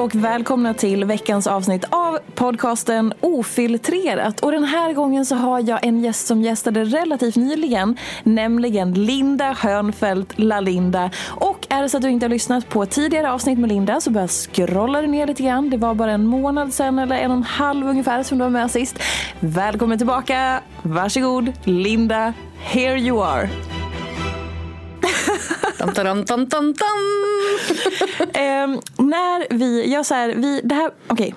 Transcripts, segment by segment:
och välkomna till veckans avsnitt av podcasten Ofiltrerat. Och den här gången så har jag en gäst som gästade relativt nyligen, nämligen Linda Hörnfeldt Lalinda. Och är det så att du inte har lyssnat på tidigare avsnitt med Linda så bara scrolla ner lite grann. Det var bara en månad sedan eller en och en halv ungefär som du var med sist. Välkommen tillbaka, varsågod Linda, here you are. Tam, tam, tam, tam, tam. eh, när vi, jag så här, vi, det här, okej.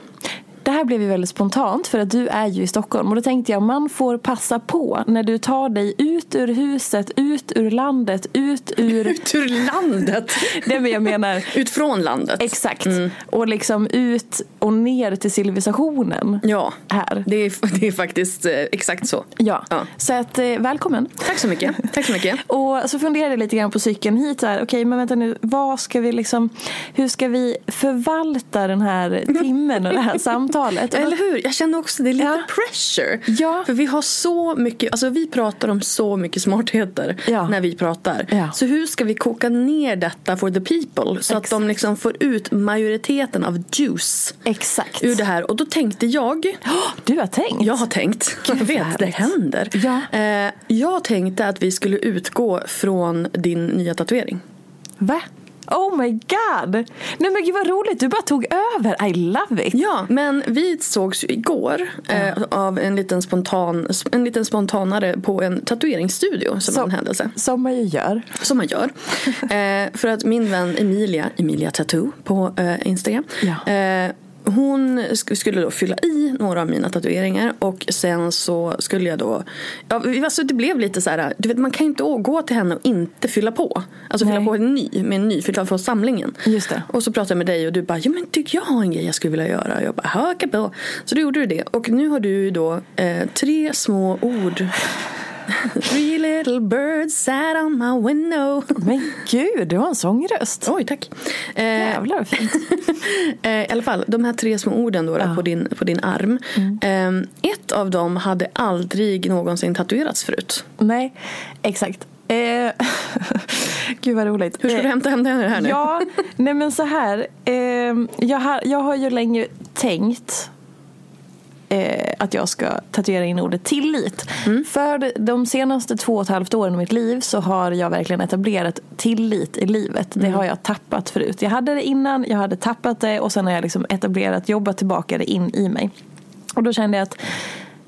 Det här blev ju väldigt spontant för att du är ju i Stockholm och då tänkte jag man får passa på när du tar dig ut ur huset, ut ur landet, ut ur... Ut ur landet. det men jag menar. Ut från landet. Exakt. Och liksom ut och ner till civilisationen. Ja, Här. det är, det är faktiskt eh, exakt så. Ja. Ja. Så att eh, välkommen. Tack så mycket. Tack så mycket. Och så funderade jag lite grann på cykeln hit. Okej, men vänta nu. Vad ska vi liksom, hur ska vi förvalta den här timmen och det här samtalet? Och Eller hur? Jag känner också det är lite Ja. pressure. Ja. För vi har så mycket, alltså vi pratar om så mycket smartheter Ja. när vi pratar. Ja. Så hur ska vi koka ner detta for the people? Så att de Exakt. liksom får ut majoriteten av juice Exakt. ur det här. Och då tänkte jag Du har tänkt? Jag har tänkt. Gud, jag vet, det händer. Ja. Eh, jag tänkte att vi skulle utgå från din nya tatuering. Va? Oh my god! Nej men gud vad roligt, du bara tog över. I love it. Ja, men vi sågs ju igår eh, av en liten, spontan, en liten spontanare på en tatueringsstudio som Så- en händelse. Som man ju gör. Som man gör. Eh, för att min vän Emilia, Emilia Tattoo på eh, Instagram. Ja. Hon sk- skulle då fylla i några av mina tatueringar och sen så skulle jag då ja, alltså det blev lite så här, du vet man kan ju inte gå till henne och inte fylla på. Alltså fylla Nej. på en ny med en ny, fylla på samlingen. Just det. Och så pratade jag med dig och du bara, ja men du, jag har en grej jag skulle vilja göra. Och jag bara, haka på. Så då gjorde du det. Och nu har du då eh, tre små ord. Three little birds sat on my window. Men gud, du har en sångröst. Oj, tack. Eh, Jävlar fint. eh, I alla fall, de här tre små orden då, då på, din, på din arm. Eh, ett av dem hade aldrig någonsin tatuerats förut. Nej, exakt. Eh, gud vad roligt. Hur ska Eh, du hämta hem det här nu? Ja, nej men så här. Eh, jag, har, jag har ju länge tänkt eh, att jag ska tatuera in ordet tillit. För de- senaste två och ett halvt åren i mitt liv så har jag verkligen etablerat tillit i livet. Det har jag tappat förut. Jag hade det innan, jag hade tappat det och sen har jag liksom etablerat, jobbat tillbaka det in i mig. Och då kände jag att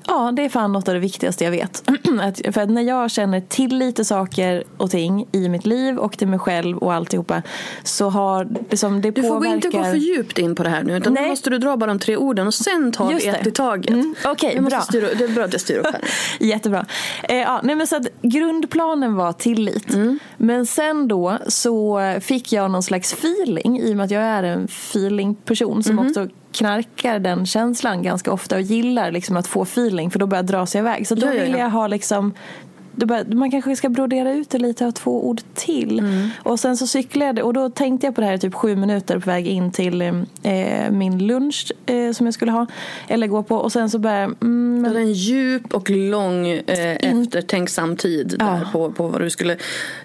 Ja, det är fan något av det viktigaste jag vet. att, för att när jag känner till saker och ting i mitt liv och till mig själv och alltihopa så har liksom, det Du får påverkar... inte gå för djupt in på det här nu utan Nej. nu måste du dra bara de tre orden och sen tar Just vi det. ett i taget. Mm, okej, måste bra. Styra, det är bra att jag styr upp här. Jättebra. Eh, ja, nej men så att grundplanen var tillit. Mm. Men sen då så fick jag någon slags feeling i och med att jag är en feelingperson som Mhm. också knarkar den känslan ganska ofta och gillar liksom att få feeling för då börjar jag dra sig iväg. Så då Ja, ja, vill ja. jag ha liksom man kanske ska brodera ut det lite av två ord till. Mm. Och sen så cyklade jag och då tänkte jag på det här i typ sju minuter på väg in till eh, min lunch eh, som jag skulle ha. Eller gå på och sen så började jag, mm, hade en djup och lång eh, eftertänksam tid där Ja. på, på vad du skulle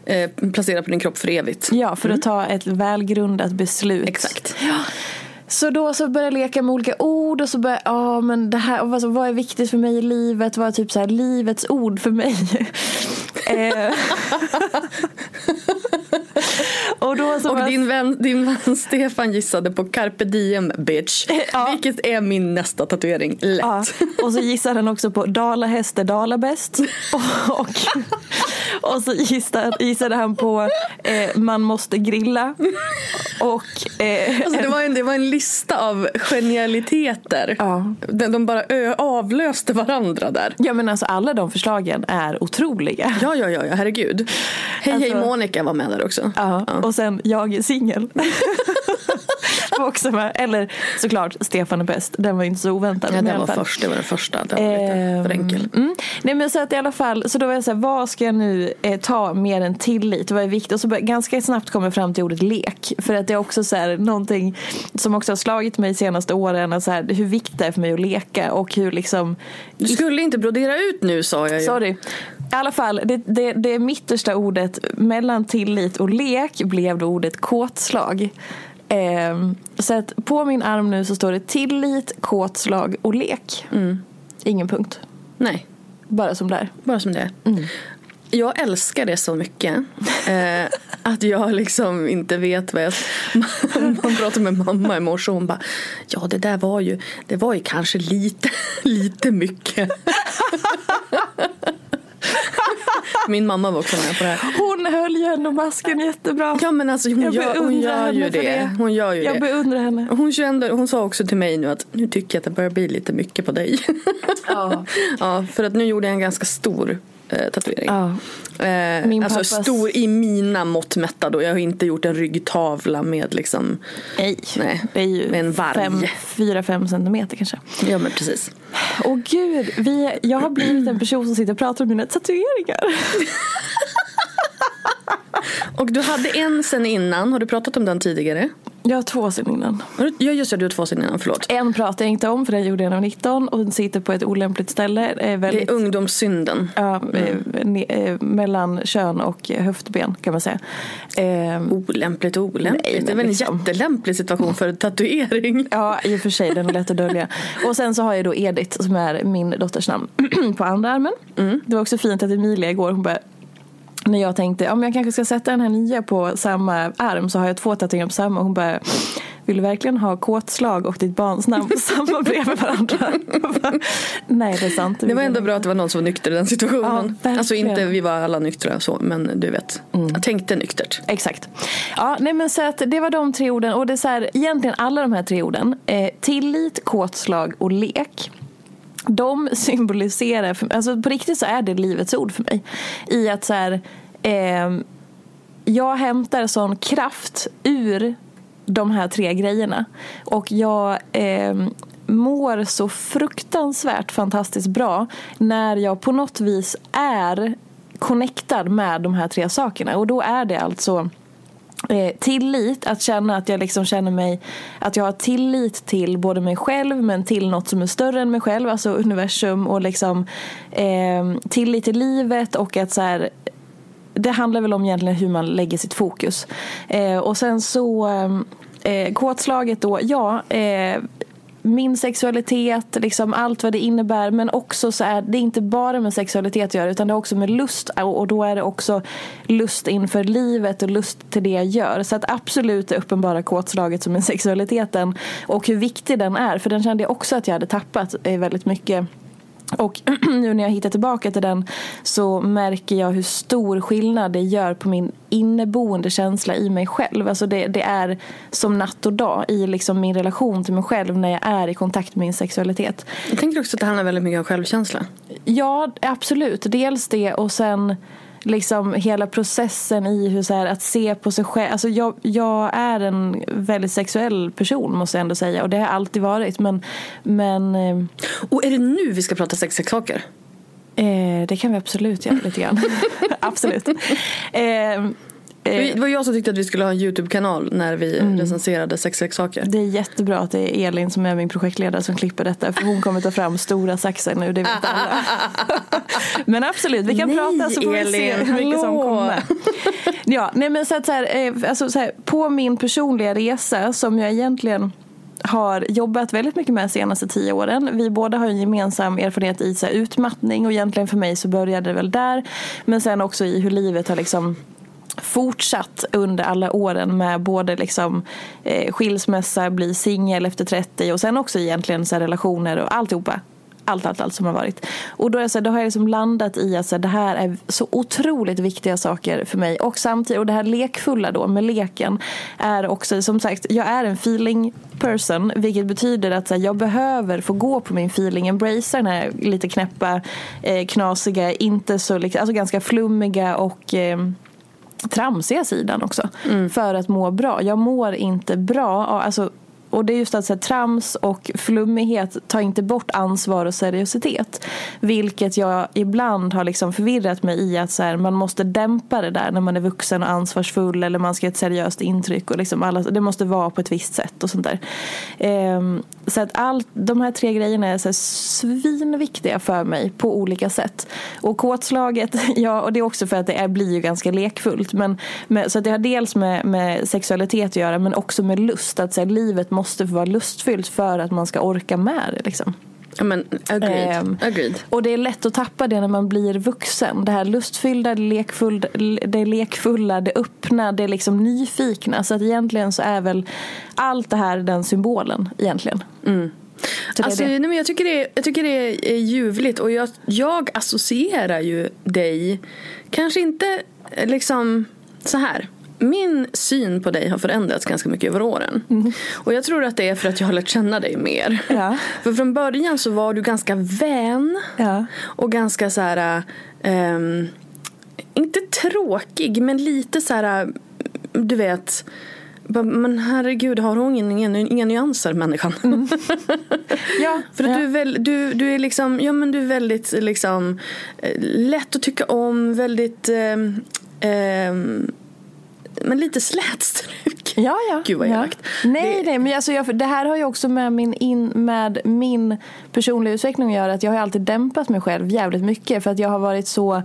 eh, placera på din kropp för evigt. Ja, för att ta ett välgrundat beslut. Exakt. Så då så började jag leka med olika ord och så började jag, ja men det här, vad, vad är viktigt för mig i livet? Vad är typ så här livets ord för mig? Eh. Och då Och bara- din vän, din vän Stefan gissade på carpe diem bitch. Ja. Vilket är min nästa tatuering. Lätt. Ja, och så gissade han också på dalahäst är dalabäst. Och, och, och så gissade, gissade han på eh, man måste grilla. Och eh, Alltså det, var en, det var en lista av genialiteter. Ja. De, de bara ö, avlöste varandra där. ja men alltså alla de förslagen är otroliga. Ja, ja, ja, ja herregud. Hej, Alltså- hej Monica var med där också. Ja, och sen jag är singel. var också med. Eller såklart Stefan är bäst. Den var inte så oväntad. Ja, den var först, det var den första. Den var lite Ehm, för enkel. Mm. Nej men så att i alla fall, så då var jag så här, vad ska jag nu eh, ta mer än tillit? Vad är viktigt? Och så ganska snabbt kom jag fram till ordet lek. För att det är också så här, någonting som också har slagit mig de senaste åren. att Så här, hur viktigt det är för mig att leka och hur liksom Du skulle inte brodera ut nu sa jag ju. Sorry. I alla fall, det, det, det mittersta ordet mellan tillit och lek blev då ordet kåtslag. Ehm, så att på min arm nu så står det tillit, kåtslag och lek. Ingen punkt. Nej, Bara som där. bara som det. Mm. Jag älskar det så mycket eh, att jag liksom inte vet vad jag... Man pratade med mamma i morse och hon bara Ja det där var ju, det var ju kanske lite, lite mycket. Min mamma var också med på det här. Hon höll ju ändå masken jättebra. Ja men alltså hon Jag gör, hon gör ju det. det. Hon gör ju Jag det. beundrar henne. Hon, kände, hon sa också till mig nu att nu tycker jag att det börjar bli lite mycket på dig. Ja. ja, för att nu gjorde jag en ganska stor eh, tatuering. Ja. Eh, Min alltså pappas- stor i mina mått mätta då. Jag har inte gjort en ryggtavla med liksom. Nej, Nej, det är ju med en varg. fem, fyra, fem centimeter kanske. Ja men precis. Åh gud, vi, jag har blivit en person som sitter och pratar om mina tatueringar. Och du hade en sen innan. Har du pratat om den tidigare? Jag har två sen innan. Ja just det, du har två sen innan. Förlåt. En pratar jag inte om för den gjorde jag när jag var 19 och den sitter på ett olämpligt ställe. Det väldigt, är ungdomssynden. ja, eh, ne, eh, mellan kön och höftben kan man säga. Eh, Olämpligt och olämpligt. Nej, det är väl en liksom. jättelämplig situation för en tatuering. Ja, i och för sig. Den är lätt att dölja. Och sen så har jag då Edith som är min dotters namn på andra armen. Det var också fint att Emilia igår, hon bara när jag tänkte ja, jag kanske ska sätta den här nya på samma arm så har jag två tatueringar på samma och hon bara vill du verkligen ha kåtslag och ditt barns namn på samma bredvid varandra? Bara, Nej det är sant. Det var ändå bra att det var någon som var nykter i den situationen. Ja, alltså inte vi var alla nyktra så, men du vet. Jag tänkte nyktert. Exakt. Ja, nej men så att det var de tre orden och det är så här, egentligen alla de här tre orden. Eh, tillit, kåtslag och lek. De symboliserar, för, alltså på riktigt så är det livets ord för mig. I att så här, eh, jag hämtar sån kraft ur de här tre grejerna. Och jag eh, mår så fruktansvärt fantastiskt bra när jag på något vis är connectad med de här tre sakerna. Och då är det alltså eh, tillit, att känna att jag liksom känner mig att jag har tillit till både mig själv men till något som är större än mig själv, alltså universum och liksom eh, tillit till livet och att så här det handlar väl om egentligen hur man lägger sitt fokus. Eh, och sen så ehm, eh, kåtslaget då, ja eh, min sexualitet, liksom allt vad det innebär men också så är det inte bara med sexualitet att göra utan det har också med lust och då är det också lust inför livet och lust till det jag gör. Så att absolut det uppenbara kåtslaget som är sexualiteten och hur viktig den är för den kände jag också att jag hade tappat väldigt mycket och nu när jag hittar tillbaka till den så märker jag hur stor skillnad det gör på min inneboende känsla i mig själv. Alltså det, det är som natt och dag i liksom min relation till mig själv när jag är i kontakt med min sexualitet. Jag tänker också att det handlar väldigt mycket om självkänsla. Ja, absolut. Dels det och sen liksom hela processen i hur så här, att se på sig själv. Alltså jag, jag är en väldigt sexuell person måste jag ändå säga och det har jag alltid varit. Men, men eh, Och är det nu vi ska prata sexleksaker? eh, det kan vi absolut göra lite grann. absolut. Eh, Det var jag som tyckte att vi skulle ha en YouTube-kanal när vi recenserade sexleksaker. det är jättebra att det är Elin som är min projektledare som klipper detta för hon kommer ta fram stora saxar nu, det vet alla. Men absolut, vi kan Nej, prata så får vi se hur mycket som kommer. Ja, nej men så att så här, eh, alltså så här, på min personliga resa som jag egentligen har jobbat väldigt mycket med de senaste tio åren. Vi båda har en gemensam erfarenhet i så här, utmattning och egentligen för mig så började det väl där. Men sen också i hur livet har liksom fortsatt under alla åren med både liksom, eh, skilsmässa, bli singel efter 30 och sen också egentligen så här, relationer och alltihopa. Allt, allt, allt som har varit. Och då, är så här, då har jag liksom landat i att så här, det här är så otroligt viktiga saker för mig. Och samtidigt, och det här lekfulla då med leken är också, som sagt, jag är en feeling person. Vilket betyder att så här, jag behöver få gå på min feeling, embracea den här lite knäppa, eh, knasiga, inte så, liksom, alltså ganska flummiga och eh, tramsiga sidan också. För att må bra. Jag mår inte bra. Alltså, och det är just att så här, trams och flummighet tar inte bort ansvar och seriositet. Vilket jag ibland har liksom förvirrat mig i att så här, man måste dämpa det där när man är vuxen och ansvarsfull eller man ska ge ett seriöst intryck. Och liksom alla, det måste vara på ett visst sätt och sånt där. Ehm, så att allt, de här tre grejerna är så här svinviktiga för mig på olika sätt. Och kåtslaget, ja och det är också för att det är, blir ju ganska lekfullt. Men, med, så att det har dels med, med sexualitet att göra men också med lust. Att så här, livet måste få vara lustfyllt för att man ska orka med det. Liksom. Ja men agreed. Ehm, agreed. Och det är lätt att tappa det när man blir vuxen. Det här lustfyllda, det lekfulla, det, lekfulla, det öppna, det liksom nyfikna. Så att egentligen så är väl allt det här den symbolen egentligen. Är Alltså, nej, men jag, tycker det är, jag tycker det är ljuvligt och jag, jag associerar ju dig, kanske inte liksom så här. Min syn på dig har förändrats ganska mycket över åren. Och jag tror att det är för att jag har lärt känna dig mer. Ja. För från början så var du ganska vän Ja. och ganska så här, ehm, inte tråkig men lite så här, du vet, men herregud har hon ingen, ingen, inga nyanser människan? Ja, För att ja. du, är väl, du, du är liksom, ja men du är väldigt liksom eh, lätt att tycka om, väldigt ehm, ehm, men lite slätstruk. Ja, ja. Gud vad ja. elakt. Nej, Det- nej, men alltså jag, det här har ju också med min, in, med min personliga utveckling att göra. Att jag har alltid dämpat mig själv jävligt mycket. För att jag har varit så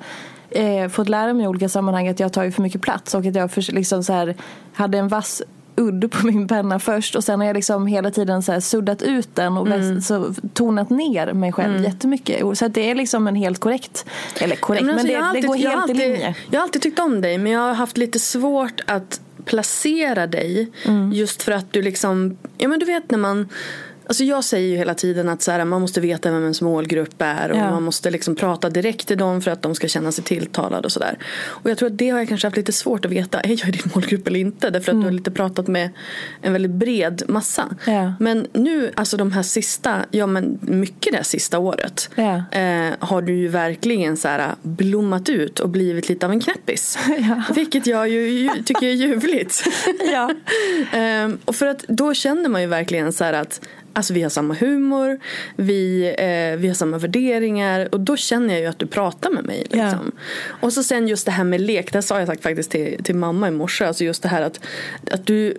eh, fått lära mig i olika sammanhang att jag har tagit för mycket plats. Och att jag för, liksom så här, hade en vass udd på min penna först och sen har jag liksom hela tiden så suddat ut den och Mm. så tonat ner mig själv jättemycket. Och Så det är liksom en helt korrekt, eller korrekt, men, alltså, det, har det alltid- går jag har helt i alltid- linje. Jag har alltid tyckt om dig men jag har haft lite svårt att placera dig. Mm. Just för att du liksom, ja men du vet när man Alltså jag säger ju hela tiden att så här, man måste veta vem ens målgrupp är och Ja. man måste liksom prata direkt till dem för att de ska känna sig tilltalade och sådär. Och jag tror att det har jag kanske haft lite svårt att veta, är jag i din målgrupp eller inte? Därför att du har lite pratat med en väldigt bred massa. Mm. Ja. Men nu, alltså de här sista, ja men mycket det här sista året Ja. eh, har du ju verkligen så här blommat ut och blivit lite av en knäppis. Vilket jag ju, ju tycker är ljuvligt. Ehm, och för att då känner man ju verkligen så här att Alltså vi har samma humor, vi, eh, vi har samma värderingar och då känner jag ju att du pratar med mig. Liksom. Och så sen just det här med lek, det sa jag faktiskt till, till mamma i morse. Alltså just det här att, att du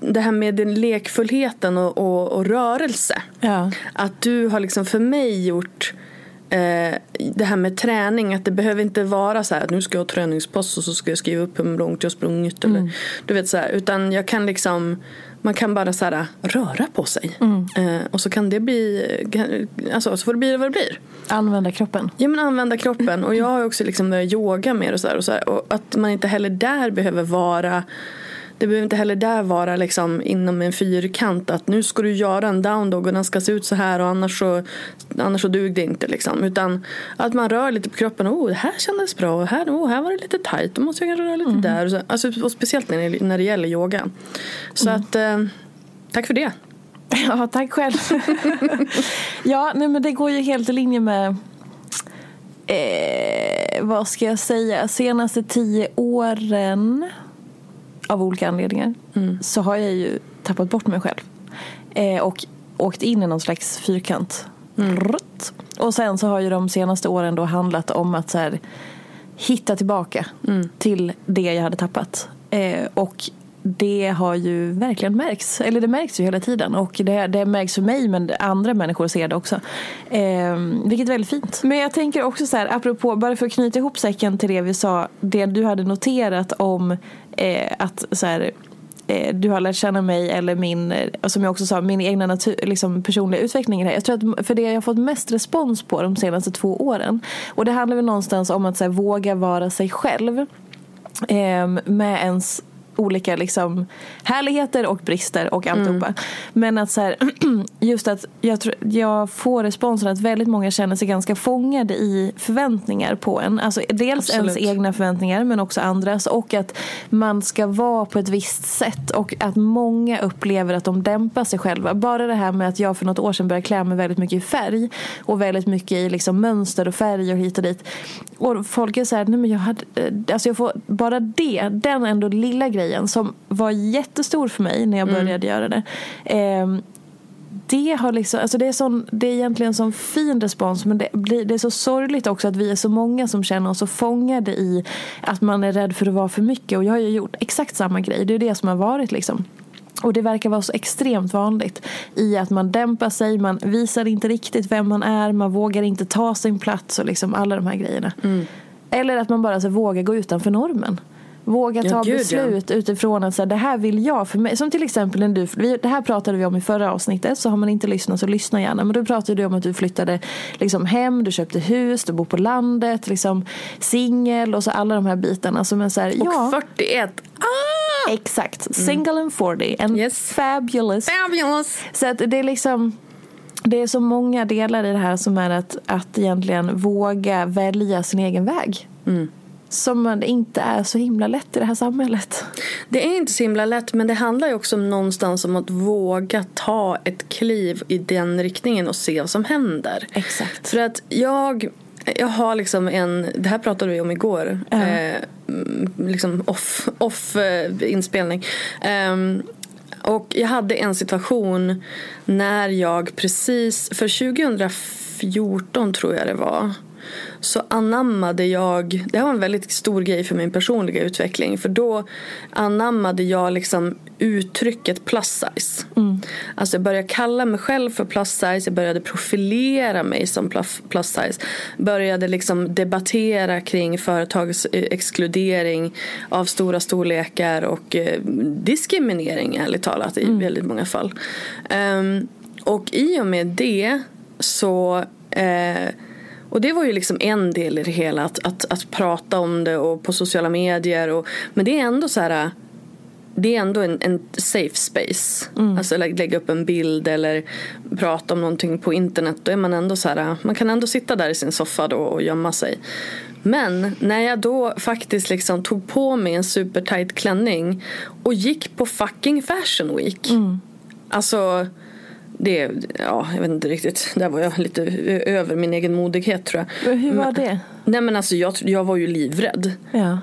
det här med den lekfullheten och, och, och rörelse. Ja. Att du har liksom för mig gjort eh, det här med träning. Att det behöver inte vara så här att nu ska jag ha träningspass och så ska jag skriva upp hur långt jag sprungit. Eller, du vet så här, utan jag kan liksom man kan bara så här, röra på sig. Eh, och så kan det bli, alltså så får det bli vad det blir. Använda kroppen. Ja men använda kroppen. Och jag har också liksom börjat yoga mer och så här, och så här. Och att man inte heller där behöver vara det behöver inte heller där vara liksom inom en fyrkant att nu ska du göra en down dog och den ska se ut så här och annars så, annars så dug det inte liksom. Utan att man rör lite på kroppen. Oh, det här kändes bra och här, oh, här var det lite tight. Då måste jag kanske röra lite Mm. där. Och så, alltså, och speciellt när det, när det gäller yoga. Så Mm. att, eh, tack för det. Ja, tack själv. ja, nej, men det går ju helt i linje med eh, vad ska jag säga, senaste tio åren av olika anledningar så har jag ju tappat bort mig själv. Eh, och åkt in i någon slags fyrkant. Rutt. Och sen så har ju de senaste åren då handlat om att så här, hitta tillbaka till det jag hade tappat. Eh, och det har ju verkligen märkts. Eller det märks ju hela tiden. Och det, det märks för mig men andra människor ser det också. Eh, vilket är väldigt fint. Men jag tänker också så här, apropå, bara för att knyta ihop säcken till det vi sa. Det du hade noterat om eh, att så här, eh, du har lärt känna mig eller min, eh, som jag också sa, min egna natur, liksom personliga utveckling i det här. Jag tror att för det jag har fått mest respons på de senaste två åren. Och det handlar väl någonstans om att så här, våga vara sig själv. Eh, med ens olika liksom, härligheter och brister och alltihopa. Men att så här, just att jag, tror, jag får responsen att väldigt många känner sig ganska fångade i förväntningar på en. Alltså dels Absolut. ens egna förväntningar men också andras. Och att man ska vara på ett visst sätt. Och att många upplever att de dämpar sig själva. Bara det här med att jag för något år sedan började klä mig väldigt mycket i färg. Och väldigt mycket i liksom mönster och färg och hit och dit. Och folk är så här, nej men jag hade, eh, alltså jag får, bara det, den ändå lilla grejen som var jättestor för mig när jag började göra det. ehm, det, har liksom, alltså det, är sån, det är egentligen en sån fin respons men det, blir, det är så sorgligt också att vi är så många som känner oss så fångade i att man är rädd för att vara för mycket. Och jag har ju gjort exakt samma grej. Det är det som har varit liksom. Och det verkar vara så extremt vanligt i att man dämpar sig, man visar inte riktigt vem man är, man vågar inte ta sin plats och liksom alla de här grejerna. Eller att man bara så vågar gå utanför normen. Våga Ja, ta ja. beslut utifrån att så här, det här vill jag för mig. Som till exempel när du, vi- det här pratade vi om i förra avsnittet så har man inte lyssnat så lyssna gärna. Men då pratade du om att du flyttade liksom hem, du köpte hus, du bor på landet, liksom singel och så alla de här bitarna. Som är så här, Och ja, 41. Ah! exakt. Single and 40 and Yes. fabulous. Fabulous! Så att det är liksom det är så många delar i det här som är att, att egentligen våga välja sin egen väg. Som inte är så himla lätt i det här samhället. Det är inte så himla lätt men det handlar ju också om någonstans om att våga ta ett kliv i den riktningen och se vad som händer. Exakt. För att jag, jag har liksom en, det här pratade vi om igår, eh, mm, liksom off, off eh, inspelning. Ehm, och jag hade en situation när jag precis, för 2014 tror jag det var, så anammade jag, det här var en väldigt stor grej för min personliga utveckling för då anammade jag liksom uttrycket plus size. Alltså jag började kalla mig själv för plus size, jag började profilera mig som plus, size. Började liksom debattera kring företags eh, exkludering av stora storlekar och eh, diskriminering ärligt talat i väldigt många fall. Ehm, och i och med det så eh, och det var ju liksom en del i det hela, att, att, att prata om det och på sociala medier. Och, men det är ändå så här, det är ändå en, en safe space. Alltså lä- lägga upp en bild eller prata om någonting på internet. Då är man ändå så här, man kan ändå sitta där i sin soffa då och gömma sig. Men när jag då faktiskt liksom tog på mig en supertight klänning och gick på fucking fashion week. Alltså det, ja, jag vet inte riktigt. Där var jag lite över min egen modighet tror jag. Hur var Men- det? Nej men alltså jag, jag var ju livrädd. Ja.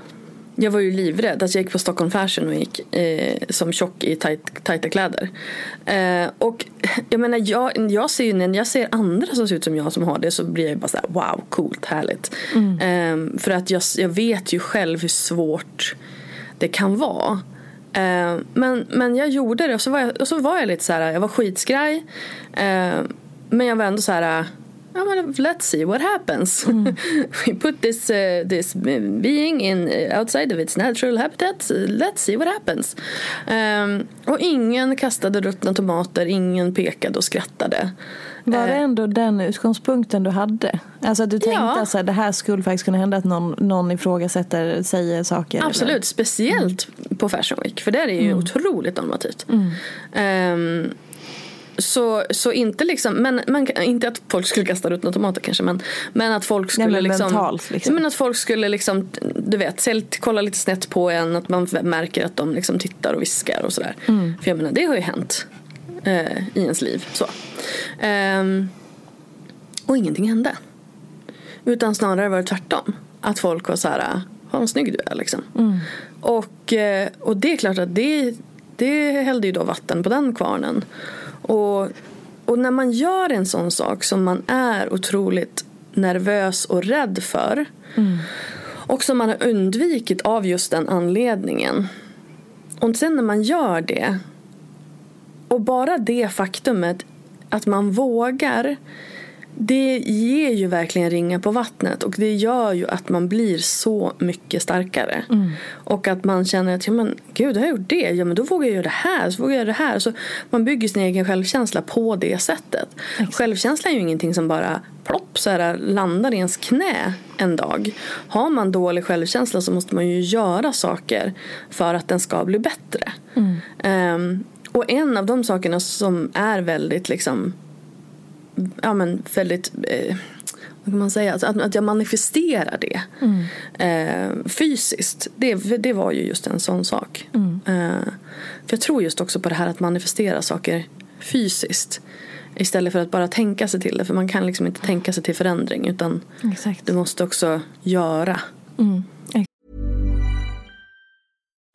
Jag var ju livrädd. Alltså jag gick på Stockholm Fashion Week eh, som tjock i tajt, tajta kläder. Eh, och jag menar, jag, jag ser ju när jag ser andra som ser ut som jag som har det så blir jag bara så här, wow, coolt, härligt. Eh, för att jag, jag vet ju själv hur svårt det kan vara. Eh, men, men jag gjorde det och så var jag, och så var jag lite så här, jag var skitskraj. Eh, men jag var ändå så här Ja, men let's see what happens. We put this, uh, this being in outside of its natural habitat. Let's see what happens. Um, och ingen kastade ruttna tomater, ingen pekade och skrattade. Var det Eh, ändå den utgångspunkten du hade? Alltså att du tänkte Ja. att det här skulle faktiskt kunna hända att någon, någon ifrågasätter, säger saker? Absolut, Eller? speciellt på Fashion Week. För där är det ju otroligt normativt. Ehm, så, så inte liksom, men, men inte att folk skulle kasta ruttna tomater kanske men, men att folk skulle men liksom, mentalt, liksom. Men att folk skulle liksom, du vet, kolla lite snett på en, att man märker att de liksom tittar och viskar och sådär. För jag menar, det har ju hänt eh, i ens liv. Så. Ehm, och ingenting hände. Utan snarare var det tvärtom. Att folk var så här, vad snygg du är liksom. Och, eh, och det är klart att det, det hällde ju då vatten på den kvarnen. Och, och när man gör en sån sak som man är otroligt nervös och rädd för. Och som man har undvikit av just den anledningen. Och sen när man gör det. Och bara det faktumet att man vågar. Det ger ju verkligen ringar på vattnet och det gör ju att man blir så mycket starkare. Och att man känner att ja, men, gud, har jag gjort det? Ja men då vågar jag göra det här, så vågar jag göra det här. Så man bygger sin egen självkänsla på det sättet. Självkänsla är ju ingenting som bara plopp så här, landar i ens knä en dag. Har man dålig självkänsla så måste man ju göra saker för att den ska bli bättre. Ehm, och en av de sakerna som är väldigt liksom ja, men väldigt eh, vad kan man säga, alltså att, att jag manifesterar det eh, fysiskt. Det, det var ju just en sån sak. Eh, för jag tror just också på det här att manifestera saker fysiskt. Istället för att bara tänka sig till det. För man kan liksom inte tänka sig till förändring. Utan Exakt. du måste också göra.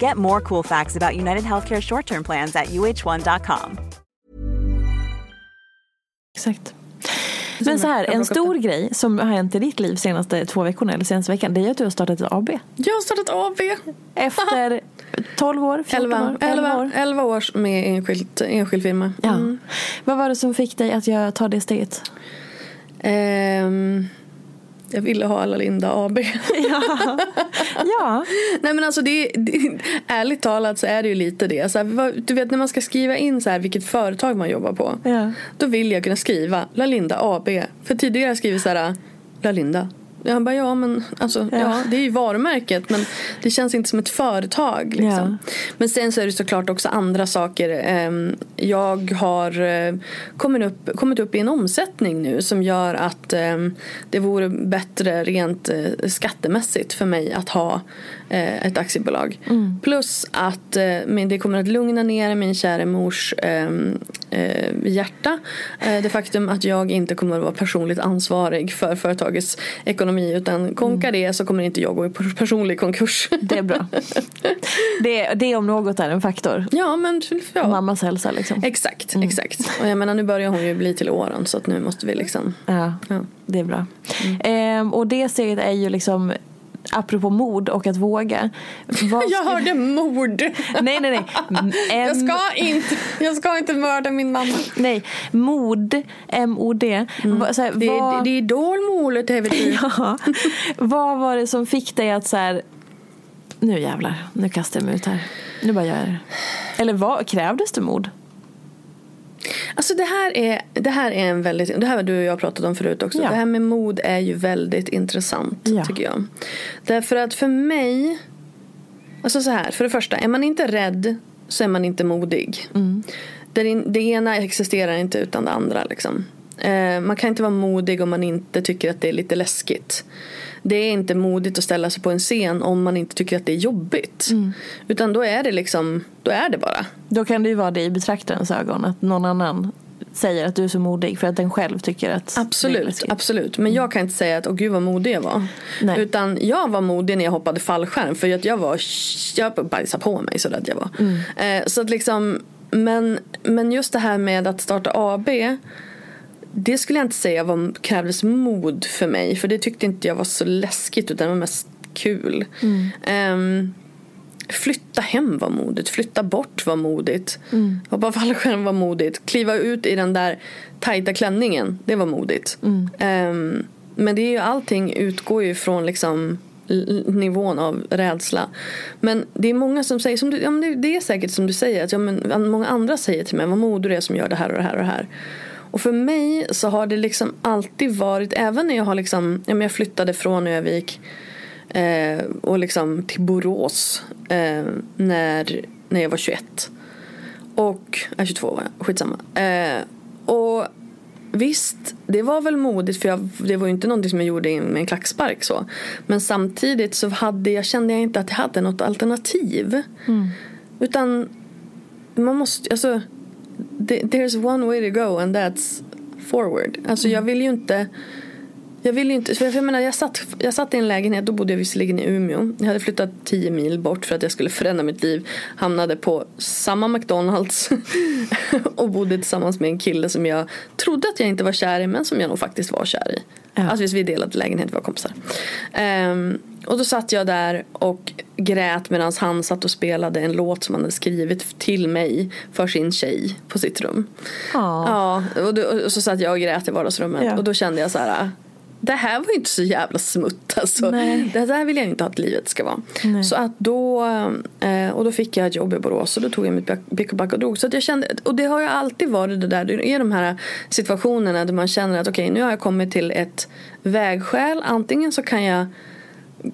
Get more cool facts about United Healthcare short term plans at uh1.com. Exakt. Men så här, en stor grej som har hänt i ditt liv senaste två veckorna eller senaste veckan det är att du har startat ett AB. Jag har startat AB. Efter 12 år, 14 11, år, 11 11, år. 11 år med enskilt, enskild firma. Ja. Mm. Vad var det som fick dig att ta det steget? Ehm, jag ville ha alla Linda AB. Ja, Nej men alltså det, det, ärligt talat så är det ju lite det. Så här, du vet när man ska skriva in så här vilket företag man jobbar på. Ja. Då vill jag kunna skriva La Linda AB. För tidigare har jag skrivit så här La Linda Jag bara, ja men alltså, ja. Ja. det är ju varumärket men det känns inte som ett företag. Liksom. Ja. Men sen så är det såklart också andra saker. Ehm, Jag har eh, kommit upp, kommit upp i en omsättning nu som gör att ehm, det vore bättre rent eh, skattemässigt för mig att ha eh, ett aktiebolag. Plus att eh, det kommer att lugna ner min kära mors ehm, eh, hjärta. Eh, Det faktum att jag inte kommer att vara personligt ansvarig för företagets ekonomi utan konkar det så kommer inte jag gå i personlig konkurs. Det är bra. det, det om något är en faktor. Ja men ja. Mammas hälsa liksom. Exakt, exakt. Och jag menar nu börjar hon ju bli till åren så att nu måste vi liksom Ja, Ja. det är bra. Ehm, och det steget är ju liksom apropå mod och att våga. Vad Jag hörde mord! Nej, nej, nej. M- Jag ska inte, jag ska inte mörda min mamma. Nej, mod, M-O-D. Va- så här, Mm. Det är, vad- det är idolmålet. Ja. Vad var det som fick dig att så här, nu jävlar, nu kastar jag mig ut här. Nu bara gör jag det. Eller vad, krävdes det mod? Alltså det här är, det här är en väldigt, det här har du och jag pratat om förut också. Ja. Det här med mod är ju väldigt intressant Ja. tycker jag. Därför att för mig, alltså så här, för det första, är man inte rädd så är man inte modig. Mm. Det, det ena existerar inte utan det andra liksom. Eh, man kan inte vara modig om man inte tycker att det är lite läskigt. Det är inte modigt att ställa sig på en scen om man inte tycker att det är jobbigt. Mm. Utan då är det liksom, då är det bara. Då kan det ju vara det i betraktarens ögon att någon annan säger att du är så modig för att den själv tycker att det är Absolut, absolut. Men jag kan inte säga att åh gud vad modig jag var. Nej. Utan jag var modig när jag hoppade fallskärm. För att jag var, jag bajsade på mig så rädd jag var. Eh, så att liksom, men, men just det här med att starta AB. Det skulle jag inte säga var, krävdes mod för mig. För det tyckte inte jag var så läskigt utan det var mest kul. Ehm, Flytta hem var modigt, flytta bort var modigt. Hoppa fallskärm var modigt. Kliva ut i den där tajta klänningen, det var modigt. Ehm, men det är ju allting utgår ju från liksom nivån av rädsla. Men det är många som säger, som du, ja, men det är säkert som du säger, att ja, men, många andra säger till mig vad modig du är som gör det här och det här och det här. Och för mig så har det liksom alltid varit, även när jag har liksom, ja, men jag flyttade från Övik eh, och liksom till Borås eh, när, när jag var 21. Och, äh, 22 var jag, skitsamma. Eh, och visst, det var väl modigt för jag, det var ju inte någonting som jag gjorde med en klackspark så. Men samtidigt så hade jag, kände jag inte att jag hade något alternativ. Utan man måste, alltså there's one way to go and that's forward. Alltså jag vill ju inte jag vill ju inte, för jag menar jag satt, jag satt i en lägenhet, då bodde jag visserligen i Umeå. Jag hade flyttat 10 mil bort för att jag skulle förändra mitt liv. Hamnade på samma McDonalds och bodde tillsammans med en kille som jag trodde att jag inte var kär i men som jag nog faktiskt var kär i. Ja. Alltså vi delade lägenhet, vi var kompisar. Ehm, och då satt jag där och grät medan han satt och spelade en låt som han hade skrivit till mig för sin tjej på sitt rum. Ja. Och, då, och så satt jag och grät i vardagsrummet Ja. och då kände jag så här. Det här var ju inte så jävla smutt alltså. Nej. Det där vill jag inte att livet ska vara. Nej. Så att då, eh, och då fick jag ett jobb i Borås och då tog jag mitt pick och back och drog. Så att jag kände, och det har ju alltid varit det där, det är de här situationerna där man känner att okej nu har jag kommit till ett vägskäl. Antingen så kan jag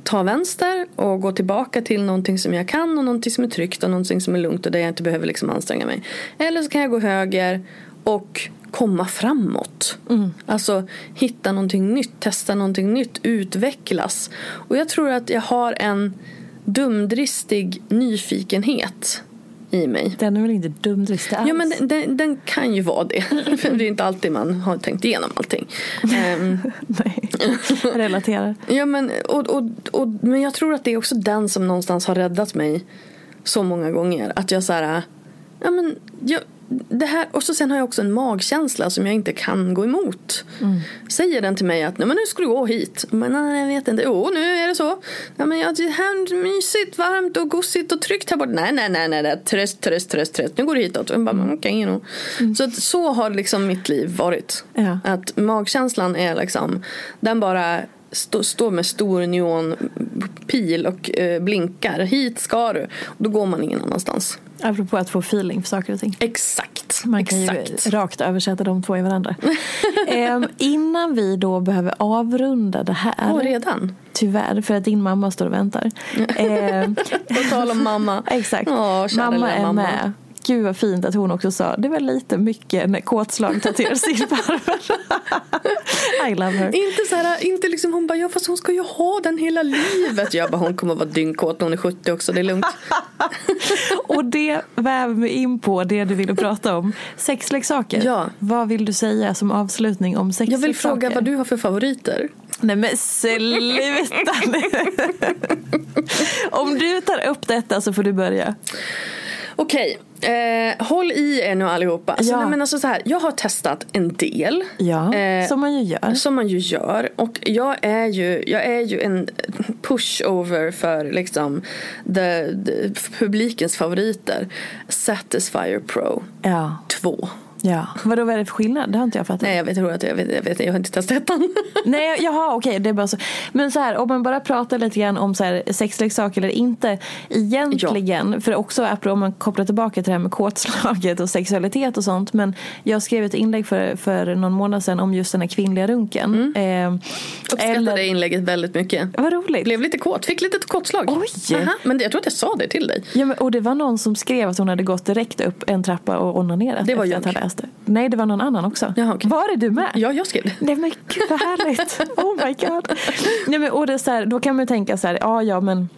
ta vänster och gå tillbaka till någonting som jag kan och någonting som är tryggt och någonting som är lugnt och där jag inte behöver liksom anstränga mig. Eller så kan jag gå höger och komma framåt. Alltså hitta någonting nytt, testa någonting nytt, utvecklas. Och jag tror att jag har en dumdristig nyfikenhet i mig. Den är väl inte dumdristig alls? Ja men den, den, den kan ju vara det. För det är inte alltid man har tänkt igenom allting. Ehm, Nej, relaterar. Ja, men, och, och, och, men jag tror att det är också den som någonstans har räddat mig så många gånger. Att jag så här, ja men, jag, det här, och så sen har jag också en magkänsla som jag inte kan gå emot. Säger den till mig att nej, men nu ska du gå hit. Men nej, jag vet inte. Jo, nu är det så. Ja, men jag, det här är mysigt, varmt och gosigt och tryggt här borta. Nej, nej, nej, nej, nej. Tröst, tröst, tröst, tröst. Nu går du hitåt. Och jag bara, mm. okay, Så, att, så har liksom mitt liv varit. Ja. Att magkänslan är liksom, den bara stå- står med stor neonpil och eh, blinkar. Hit ska du. Och då går man ingen annanstans. Apropå att få feeling för saker och ting. Exakt. Man kan Exakt. ju rakt översätta de två i varandra. Ehm, innan vi då behöver avrunda det här. Åh, redan? Tyvärr, för att din mamma står och väntar. Ehm, På tal om mamma. exakt. Åh, kära mamma är mamma. med. Gud vad fint att hon också sa det var lite mycket när kåtslag tatueras i barmen. I love her. Inte så här, inte liksom hon bara, ja fast hon ska ju ha den hela livet. Jag bara, hon kommer vara dyngkåt när hon är 70 också, det är lugnt. Och det väver mig in på det du ville prata om. Sexleksaker. Ja. Vad vill du säga som avslutning om Jag sexleksaker? vill fråga vad du har för favoriter. Nej men sluta. Om du tar upp detta så får du börja. Okej, eh, håll i er nu allihopa. Alltså, Ja. nej, men alltså så här, jag har testat en del. Ja, Eh, som man ju gör. Som man ju gör. Och jag är ju, jag är ju en pushover för liksom the, the, publikens favoriter. Satisfyer Pro Ja, 2. Ja. Vadå, vad är det för skillnad? Det har inte jag fattat. Nej jag vet, jag, vet, jag, vet, jag, vet, jag har inte testat ettan. Nej, jaha, okej, det är bara så. Men så här, om man bara pratar lite grann om så här, sexleksaker eller inte. Egentligen, för också om man kopplar tillbaka till det här med kåtslaget och sexualitet och sånt. Men jag skrev ett inlägg för, för någon månad sedan om just den här kvinnliga runken. Eh, Uppskattade eller, det inlägget väldigt mycket. vad roligt. Blev lite kåt, fick lite kåtslag. Oj. Aha, men jag tror att jag sa det till dig. Ja, men, och det var någon som skrev att hon hade gått direkt upp en trappa och onanerat. Det var att jag. Det. Nej, det var någon annan också. Jaha, okej. Var det du med? Ja, jag skrev det. Nej men gud vad härligt. Oh my god. Nej, men, och det är så här, då kan man ju tänka så här, ja ja men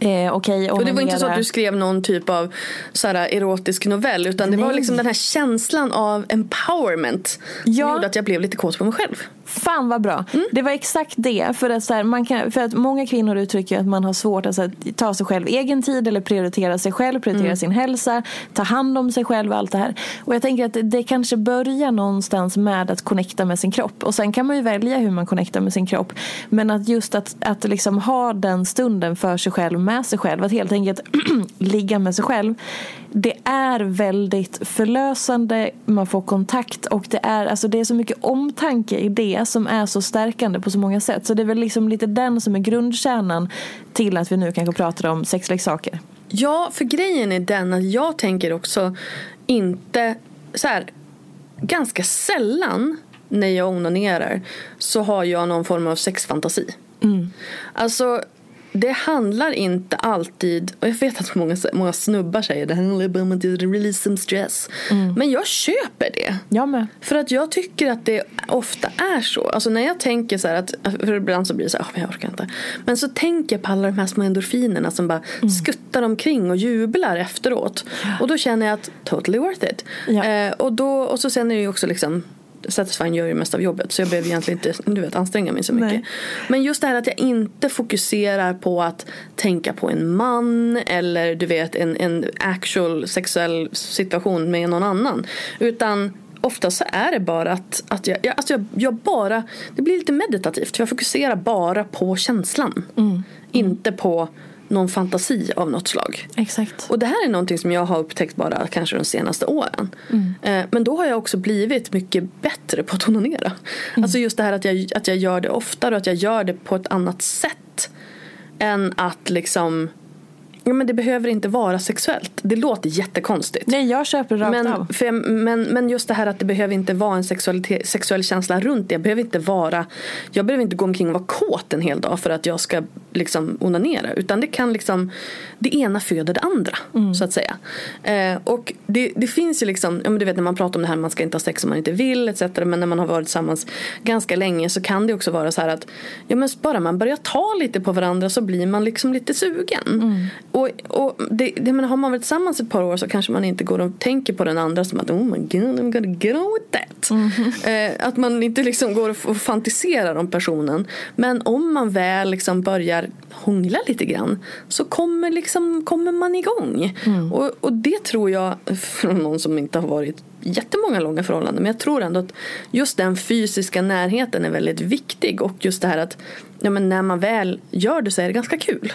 Eh, okej, Och det var inte så att du skrev någon typ av så här, erotisk novell utan det var Nej. liksom den här känslan av empowerment som Ja. gjorde att jag blev lite kåt på mig själv. Fan vad bra. Mm. Det var exakt det. För att, så här, man kan, för att många kvinnor uttrycker att man har svårt att här, ta sig själv egen tid eller prioritera sig själv, prioritera Mm. sin hälsa, ta hand om sig själv och allt det här. Och jag tänker att det, det kanske börjar någonstans med att connecta med sin kropp. Och sen kan man ju välja hur man connectar med sin kropp. Men att just att, att liksom ha den stunden för sig själv, med sig själv, att helt enkelt ligga med sig själv. Det är väldigt förlösande, man får kontakt och det är, alltså det är så mycket omtanke i det som är så stärkande på så många sätt. Så det är väl liksom lite den som är grundkärnan till att vi nu kanske pratar om sexleksaker. Ja, för grejen är den att jag tänker också inte så här ganska sällan när jag onanerar så har jag någon form av sexfantasi. Alltså det handlar inte alltid, och jag vet att många, många snubbar säger det handlar bara om att release some stress. Men jag köper det. Jag med. För att jag tycker att det ofta är så. Alltså när jag tänker så här att, för ibland så blir det så här, "Åh, men jag orkar inte. Men så tänker jag på alla de här små endorfinerna som bara skuttar omkring och jublar efteråt. Och då känner jag att totally worth it. Ja. Eh, och, då, och så sen är det ju också liksom Satisfying gör ju mest av jobbet så jag behöver egentligen inte du vet, anstränga mig så mycket. Nej. Men just det här att jag inte fokuserar på att tänka på en man eller du vet en, en actual sexuell situation med någon annan. Utan ofta så är det bara att, att jag, jag, alltså jag, jag bara, det blir lite meditativt för jag fokuserar bara på känslan. Inte på någon fantasi av något slag. Exakt. Och det här är någonting som jag har upptäckt bara kanske de senaste åren. Eh, Men då har jag också blivit mycket bättre på att onanera. Alltså just det här att jag, att jag gör det oftare och att jag gör det på ett annat sätt. Än att liksom Ja, men det behöver inte vara sexuellt. Det låter jättekonstigt. Nej, jag köper rakt Men, av. för, men, men just det här att det behöver inte vara en sexuell känsla runt det. Jag behöver inte vara Jag behöver inte gå omkring och vara kåt en hel dag för att jag ska liksom onanera. Utan det kan liksom Det ena föder det andra. Så att säga. Eh, och det, det finns ju liksom ja, men Du vet när man pratar om det här man ska inte ha sex om man inte vill etc. Men när man har varit tillsammans ganska länge så kan det också vara så här att Ja men bara man börjar ta lite på varandra så blir man liksom lite sugen. Och, och det, det, men har man varit tillsammans ett par år så kanske man inte går och tänker på den andra som att oh my god I'm gonna get on with that. Eh, att man inte liksom går och, fantiserar om personen. Men om man väl liksom börjar hångla lite grann så kommer, liksom, kommer man igång. Och, och det tror jag, från någon som inte har varit jättemånga långa förhållanden. Men jag tror ändå att just den fysiska närheten är väldigt viktig. Och just det här att ja, men när man väl gör det så är det ganska kul.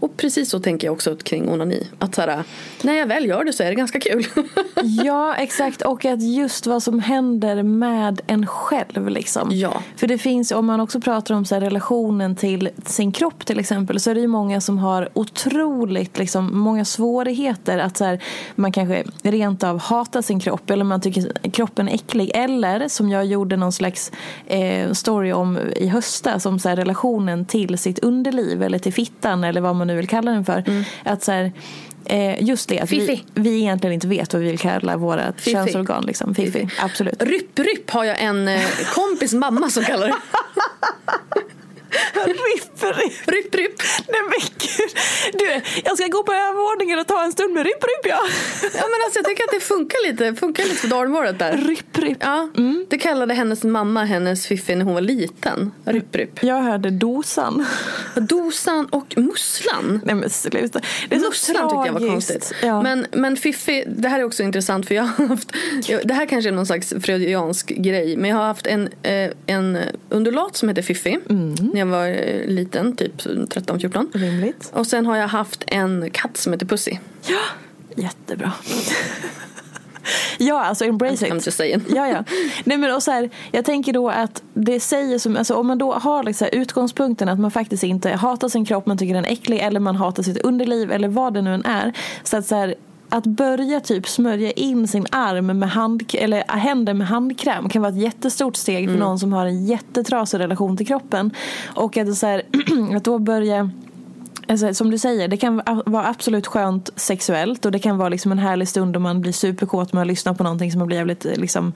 Och precis så tänker jag också kring onani. Att så här, när jag väl gör det så är det ganska kul. Ja, exakt. Och att just vad som händer med en själv. Liksom. Ja. För det finns, om man också pratar om så här, relationen till sin kropp till exempel. exempel så är det ju många som har otroligt liksom, många svårigheter att så här, man kanske rent av hatar sin kropp eller man tycker kroppen är äcklig eller som jag gjorde någon slags eh, story om i höstas om så här, relationen till sitt underliv eller till fittan eller vad man nu vill kalla den för. Mm. Att så här, Eh, just det, att vi, Fifi. vi egentligen inte vet vad vi vill kalla våra Fifi. könsorgan. Liksom. Fifi. Absolut. Rypp, rypp har jag en eh, kompis mamma som kallar det. ripp, ripp. Rypp, rypp. Nej men gud. Du, jag ska gå på övervåningen och ta en stund med ripp, ripp ja. Ja men alltså jag tycker att det funkar lite, funkar lite för dalmålet där. Ripp, ripp. Ja, det kallade hennes mamma hennes fiffi när hon var liten. Rypp, rypp. Jag hörde dosan. Dosan och musslan. Nej men sluta. Det är Musslan tyckte jag var konstigt. Ja. Men, men Fiffi, det här är också intressant för jag har haft, det här kanske är någon slags freudiansk grej, men jag har haft en, eh, en undulat som heter Fiffi Mm. När jag var eh, liten, typ 13-14. Rimligt. Och sen har jag haft en katt som heter Pussy. Ja, jättebra. ja, alltså embrace I'm it. just saying. Ja, ja. Nej, men och så här, jag tänker då att det säger som, alltså om man då har liksom utgångspunkten att man faktiskt inte hatar sin kropp, man tycker den är äcklig eller man hatar sitt underliv eller vad det nu än är. Så att så här, att börja typ smörja in sin arm med hand, eller händer med handkräm kan vara ett jättestort steg för någon som har en jättetrasig relation till kroppen. Och att, så här, att då börja Alltså, som du säger, det kan vara absolut skönt sexuellt och det kan vara liksom en härlig stund om man blir superkåt med att lyssna på någonting som man blir jävligt liksom,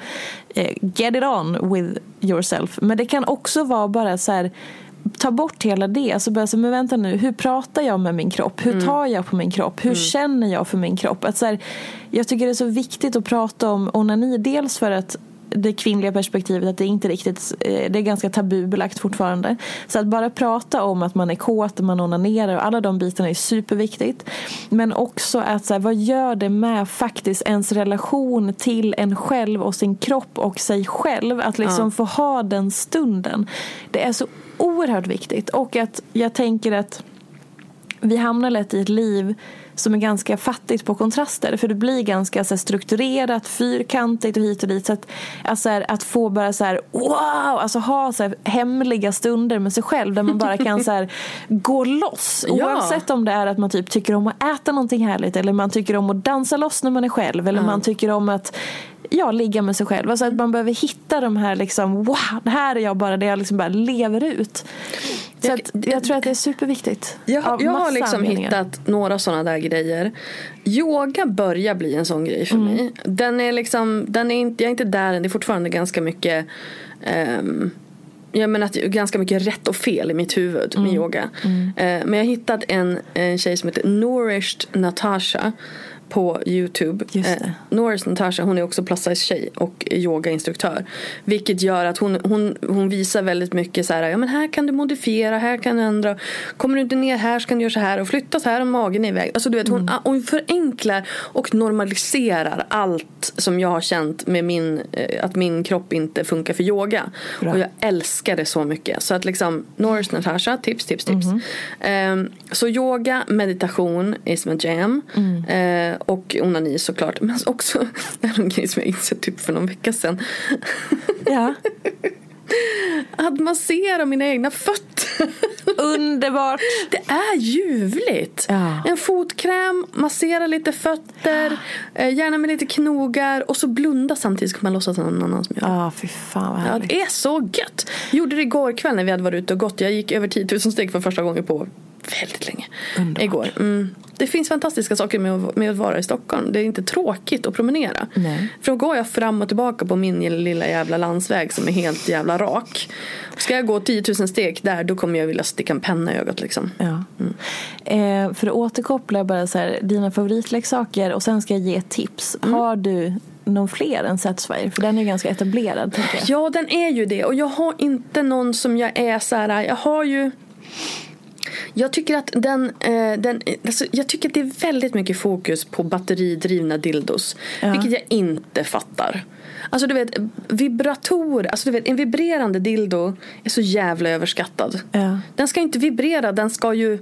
eh, get it on with yourself. Men det kan också vara bara så här ta bort hela det. Alltså börja säga, men vänta nu, hur pratar jag med min kropp? Hur tar jag på min kropp? Hur känner jag för min kropp? Att så här, jag tycker det är så viktigt att prata om onani. Dels för att det kvinnliga perspektivet att det inte riktigt, eh, det är ganska tabubelagt fortfarande. Så att bara prata om att man är kåt och man onanerar och alla de bitarna är superviktigt. Men också att så här, vad gör det med faktiskt ens relation till en själv och sin kropp och sig själv. Att liksom få ha den stunden. Det är så oerhört viktigt. Och att jag tänker att vi hamnar lätt i ett liv som är ganska fattigt på kontraster. För det blir ganska så strukturerat, fyrkantigt och hit och dit. Så att, alltså, här, att få bara så här, wow, alltså ha så här, hemliga stunder med sig själv där man bara kan så här, gå loss. Ja. Oavsett om det är att man typ tycker om att äta någonting härligt eller man tycker om att dansa loss när man är själv eller man tycker om att ja, ligga med sig själv. Alltså att man behöver hitta de här liksom, wow, det här är jag bara, det jag liksom bara lever ut. Så Jag- att, jag tror att det är superviktigt. Jag, jag har liksom hittat några sådana där grejer. Yoga börjar bli en sån grej för Mm. mig. Den är liksom, den är inte, jag är inte där än. Det är fortfarande ganska mycket um, jag menar att ganska mycket rätt och fel i mitt huvud Mm. med yoga. Eh, men jag har hittat en, en tjej som heter Nourished Natasha på Youtube. Eh, Nourished Natasha hon är också plus size tjej och yogainstruktör. Vilket gör att hon, hon, hon visar väldigt mycket så här, ja men här kan du modifiera, här kan du ändra. Kommer du inte ner här så kan du göra så här och flytta så här om magen är iväg. Alltså du vet hon, hon förenklar och normaliserar allt som jag har känt med min, eh, att min kropp inte funkar för yoga. Bra. Och jag älskar det så mycket. Så att liksom, Norris Natasha, tips, tips, tips. Ehm, så yoga, meditation is my jam. Eh, och onani såklart. Men också en grej som jag insett typ för någon vecka sedan. Ja. Att massera mina egna fötter. Underbart! Det är ljuvligt. Ja. En fotkräm, massera lite fötter, eh, gärna med lite knogar och så blunda samtidigt så kan man låtsas att någon annan som gör det. Ja, fy fan vad Ja, härligt. det är så gött. Jag gjorde det igår kväll när vi hade varit ute och gått. Jag gick över 10 000 steg för första gången på väldigt länge. Underbart. Igår. Mm. Det finns fantastiska saker med att, med att vara i Stockholm. Det är inte tråkigt att promenera. Nej. För då går jag fram och tillbaka på min lilla jävla landsväg som är helt jävla rak. Ska jag gå 10 000 steg där då kommer jag vilja sticka en penna i ögat liksom. Ja. Eh, för att återkoppla bara så här, dina favoritleksaker och sen ska jag ge ett tips. Mm. Har du någon fler än Satisfyer? För den är ju ganska etablerad. Ja, den är ju det. Och jag har inte någon som jag är så här. Jag har ju. Jag tycker att den, eh, den alltså, jag tycker att det är väldigt mycket fokus på batteridrivna dildos. Ja. Vilket jag inte fattar. Alltså du vet, vibrator, alltså du vet, en vibrerande dildo är så jävla överskattad. Ja. Den ska inte vibrera, den ska ju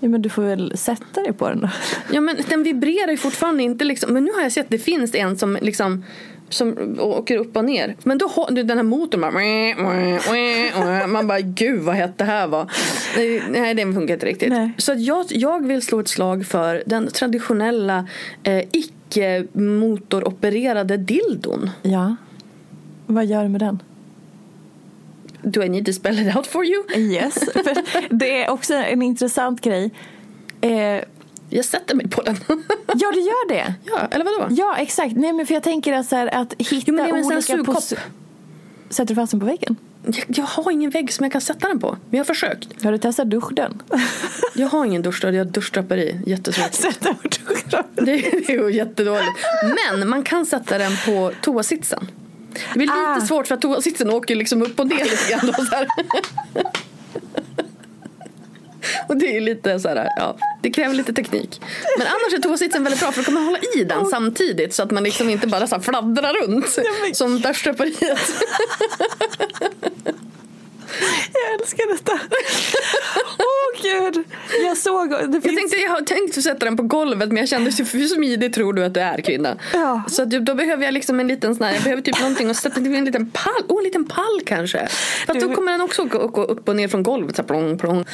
Ja, men du får väl sätta dig på den då. Ja men den vibrerar ju fortfarande inte liksom. Men nu har jag sett att det finns en som liksom som åker upp och ner. Men då har du den här motorn bara. Man bara gud vad hett det här var. Nej, den funkar inte riktigt. Nej. Så jag, jag vill slå ett slag för den traditionella eh, icke motoropererade dildon. Ja. Vad gör du med den? Do I need to spell it out for you? Yes. Det är också en intressant grej. Eh, Jag sätter mig på den. ja, du gör det. ja, eller vadå? Ja, exakt. Nej, men för jag tänker att, så här, att hitta Jo, men det är olika... sugkopp. Sätter du fast den på väggen? Jag, jag har ingen vägg som jag kan sätta den på. Men jag har försökt. Har du testat duschdörren? Jag har ingen duschdörr, jag har duschdraperi. Jättesvårt. Sätta på duschdörren. Det är ju jättedåligt. Men man kan sätta den på toasitsen. Det blir lite Ah. svårt för att toasitsen åker liksom upp och ner lite grann. Och, det är lite så här, ja, det kräver lite teknik. Men annars är toasitsen väldigt bra för då kan man hålla i den samtidigt så att man liksom inte bara så fladdrar runt som duschdraperiet. Jag älskar detta. Åh gud. Jag såg... Det Jag finns... tänkte jag har tänkt att sätta den på golvet men jag kände hur smidig tror du att du är kvinna? Ja. Så att då behöver jag liksom en liten sån här, jag behöver typ någonting att sätta till en liten pall, oh en liten pall kanske. För att Du- då kommer den också gå, gå upp och ner från golvet så här, plong, plong.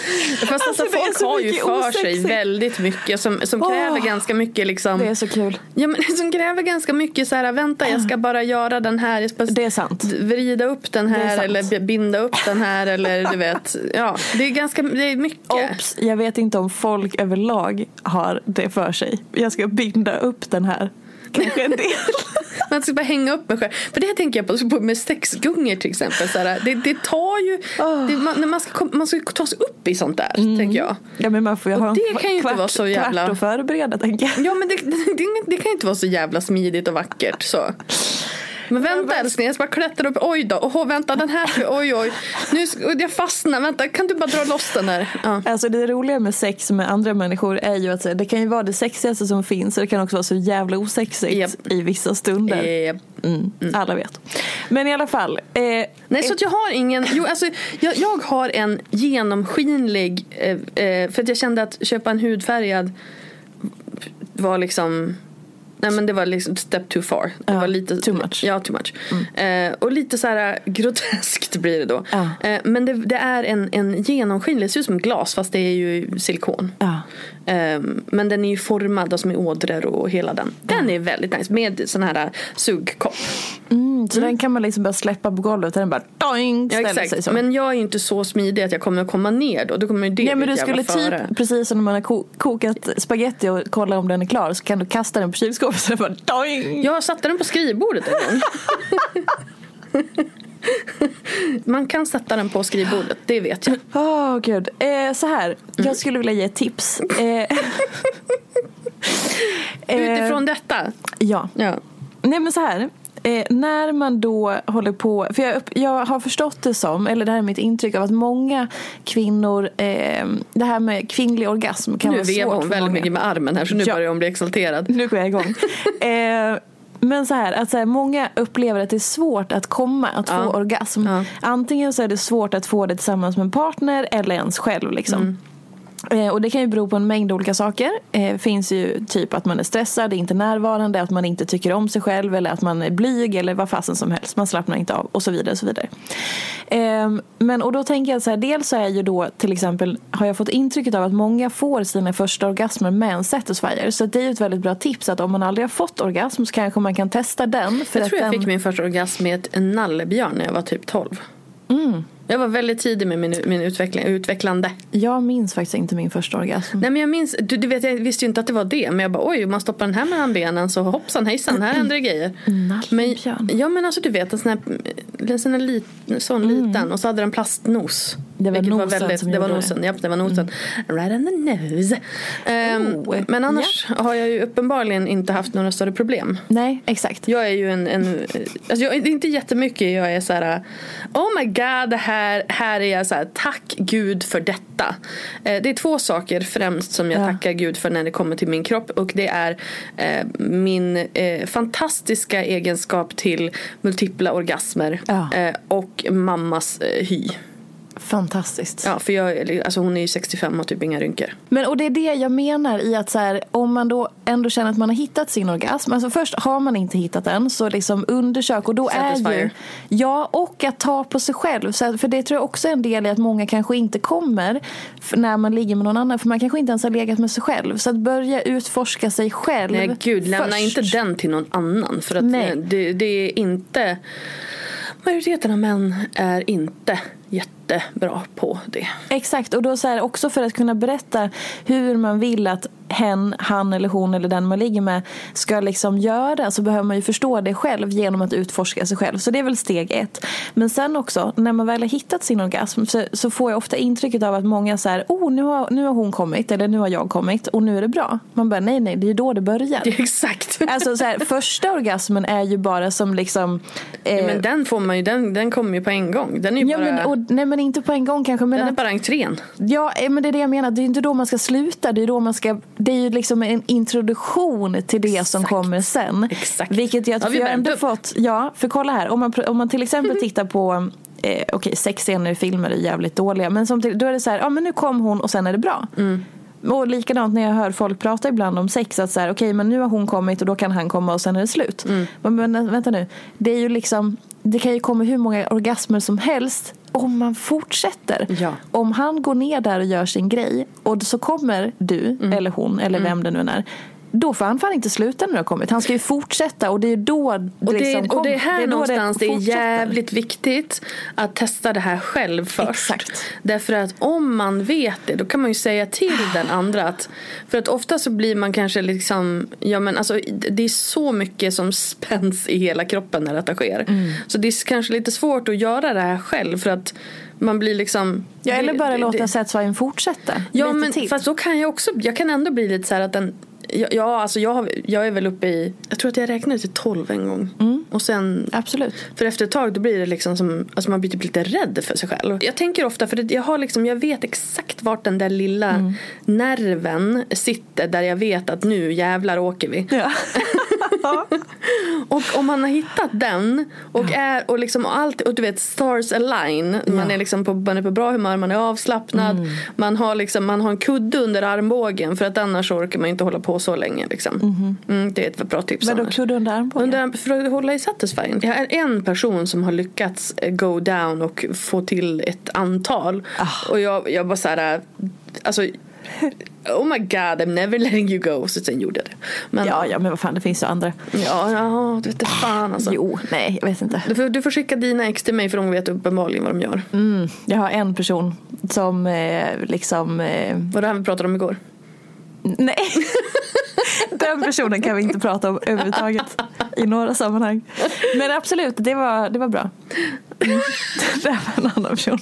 Fast alltså, Alltså, det folk har ju för sig osexigt. väldigt mycket som, som Åh. kräver ganska mycket liksom. Det är så kul. Ja men som kräver ganska mycket så här, vänta jag ska bara göra den här, jag ska Det är sant. vrida upp den Det är här eller binda upp den här eller du vet. Ja, det är ganska, det är mycket. Ops, jag vet inte om folk överlag har det för sig. Jag ska binda upp den här. Kanske en del. Man ska bara hänga upp mig själv. För det tänker jag på, med sexgungor till exempel. Så här, det, det tar ju, Ah. det, man, man, ska, man ska ta sig upp i sånt där. Tänker jag. Ja, men man får ju Och ha en det kan ju inte kvart, vara så jävla- kvart att förbereda tänker jag. Ja men det, det, det kan ju inte vara så jävla smidigt och vackert så. Men vänta älskling, jag ska bara klättra upp. Oj då, Åh, vänta den här, oj oj. Nu ska, jag fastnar, vänta kan du bara dra loss den här? Ja. Alltså det roliga med sex med andra människor är ju att det kan ju vara det sexigaste som finns och det kan också vara så jävla osexigt Japp. i vissa stunder. Eh, Mm, Alla vet. Men i alla fall. Eh, Nej, så att jag har ingen, jo alltså jag, jag har en genomskinlig, eh, eh, för att jag kände att köpa en hudfärgad var liksom Nej men det var liksom step too far. Det Ja, var lite, too much. Ja, too much. Eh, och lite så här groteskt blir det då. Ja. Eh, men det, det är en, en genomskinlig, det ser ut som glas fast det är ju silikon. ja. Eh, men den är ju formad alltså med ådror och hela den. Den är väldigt nice med sån här sugkopp. Mm, så den kan man liksom bara släppa på golvet och den bara doing, Ja ställer sig exakt, så. men jag är ju inte så smidig att jag kommer att komma ner då. Då kommer ju det Nej men du skulle före. typ, precis som när man har ko- kokat spaghetti och kollar om den är klar så kan du kasta den på kylskåpet så den bara doing. Jag satte den på skrivbordet en gång. Man kan sätta den på skrivbordet, det vet jag. Åh gud. Eh, så här, jag skulle vilja ge ett tips. Eh, eh, Utifrån detta. Ja. Ja. Nej men så här. Eh, när man då håller på, för jag, jag har förstått det som, eller det här är mitt intryck av att många kvinnor, eh, det här med kvinnlig orgasm kan Nu vara svårt vevar hon för väldigt många. mycket med armen här så nu Ja. börjar hon bli exalterad. Nu går jag igång. eh, men så här, att så här, många upplever att det är svårt att komma, att få Ja. orgasm. Ja. Antingen så är det svårt att få det tillsammans med en partner eller ens själv. Liksom. Mm. Eh, och det kan ju bero på en mängd olika saker. Eh, finns ju typ att man är stressad, inte närvarande, att man inte tycker om sig själv eller att man är blyg eller vad fasen som helst. Man slappnar inte av och så vidare. Och så vidare. Eh, men och då tänker jag så här, dels så är ju då till exempel har jag fått intrycket av att många får sina första orgasmer med en satisfier. Så det är ju ett väldigt bra tips att om man aldrig har fått orgasm så kanske man kan testa den. För Jag att tror jag den... fick min första orgasm med en nallebjörn när jag var typ 12. Mm. Jag var väldigt tidig med min, min utveckling, utvecklande. Jag minns faktiskt inte min första orgasm. Nej men jag minns, du, du vet jag visste ju inte att det var det. Men jag bara oj, man stoppar den här mellan benen så hoppsan hejsan, här händer det grejer. Nallebjörn. Men, ja men alltså du vet en sån här, en sån här lit, sån liten och så hade den plastnos. Mm. Det var Vilket nosen som Det var nosen, ja det var nosen. Right on the nose. Ehm, Oh, men annars har jag ju uppenbarligen inte haft några större problem. Nej, exakt. Jag är ju en, en alltså jag, det är inte jättemycket jag är så här. Oh my god, det här, här är jag så här, tack gud för detta. Eh, det är två saker främst som jag Ja. tackar gud för när det kommer till min kropp och det är eh, min eh, fantastiska egenskap till multipla orgasmer Ja. och mammas hy. Fantastiskt. Ja, för jag, alltså hon är ju 65 och har typ inga rynkor. Men och det är det jag menar i att så här, om man då ändå känner att man har hittat sin orgasm. Alltså först har man inte hittat den så liksom undersök och då är Satisfyer. ju Ja och att ta på sig själv. Så för det tror jag också är en del i att många kanske inte kommer när man ligger med någon annan. För man kanske inte ens har legat med sig själv. Så att börja utforska sig själv Nej gud, lämna först. inte den till någon annan. För att det, det är inte... Majoriteten av män är inte jättebra på det. Exakt, och då så här, också för att kunna berätta hur man vill att hen, han eller hon eller den man ligger med ska liksom göra så behöver man ju förstå det själv genom att utforska sig själv. Så det är väl steg ett. Men sen också, när man väl har hittat sin orgasm så, så får jag ofta intrycket av att många här, oh nu har, nu har hon kommit eller nu har jag kommit och nu är det bra. Man bara, nej nej, det är ju då det börjar. Exakt. Alltså så här, första orgasmen är ju bara som liksom... eh, Ja, men den får man ju, den, den kommer ju på en gång. Den är ju ja, bara, men, nej men inte på en gång kanske. Men den är bara entrén. Ja, eh, men det är det jag menar. Det är inte då man ska sluta. Det är, då man ska, det är ju liksom en introduktion till det som kommer sen. Exakt. Vilket jag, Ja, vi jag har ändå upp. fått... Ja, för kolla här. Om man, om man till exempel tittar på... Eh, Okej, sexscener i filmer är jävligt dåliga. Men som till, då är det så här, ja men nu kom hon och sen är det bra. Mm. Och likadant när jag hör folk prata ibland om sex. Att så här, okej men nu har hon kommit och då kan han komma och sen är det slut. Mm. Men, men vänta nu. Det är ju liksom... Det kan ju komma hur många orgasmer som helst om man fortsätter. Ja. Om han går ner där och gör sin grej och så kommer du Mm. eller hon eller vem det nu är. Då får han fan inte sluta när det har kommit. Han ska ju fortsätta och det är då det Och det, liksom och det är kommer. här då någonstans det är fortsätter. jävligt viktigt att testa det här själv först. Exakt. Därför att om man vet det då kan man ju säga till den andra att För att ofta så blir man kanske liksom Ja men alltså det är så mycket som spänns i hela kroppen när detta sker. Mm. Så det är kanske lite svårt att göra det här själv för att man blir liksom Ja, eller det- bara det- låta det- satisfyern fortsätta. Ja men till. fast då kan jag också, jag kan ändå bli lite så här att den Ja, ja alltså jag, jag är väl uppe i, jag tror att jag räknade till 12 en gång. Mm. Och sen Absolut. för efter ett tag då blir det liksom som, alltså man blir typ lite rädd för sig själv. Jag tänker ofta, för det, jag har liksom, jag vet exakt vart den där lilla Mm. nerven sitter där jag vet att nu jävlar åker vi. Ja. Och om man har hittat den och är och liksom allt och du vet stars align. Man är liksom på, man är på bra humör, man är avslappnad. Mm. Man har liksom, man har en kudde under armbågen för att annars orkar man inte hålla på så länge liksom. Mm, det är ett bra tips. Men då annars. kudde under armbågen? Under, för att hålla i satisfying. Jag är en person som har lyckats eh, go down och få till ett antal. Ah. Och jag, jag bara så här, äh, alltså Oh my god, I'm never letting you go. Så sen gjorde jag det. Men, Ja, ja, men vad fan, det finns ju andra. ja, ja, det vete fan alltså. Jo, nej, jag vet inte. Du får, du får skicka dina ex till mig för de vet uppenbarligen vad de gör. Mm, jag har en person som eh, liksom... Eh, Vad det här vi pratade om igår. Nej. Den personen kan vi inte prata om överhuvudtaget i några sammanhang. Men absolut, det var, det var bra. Det var en annan person.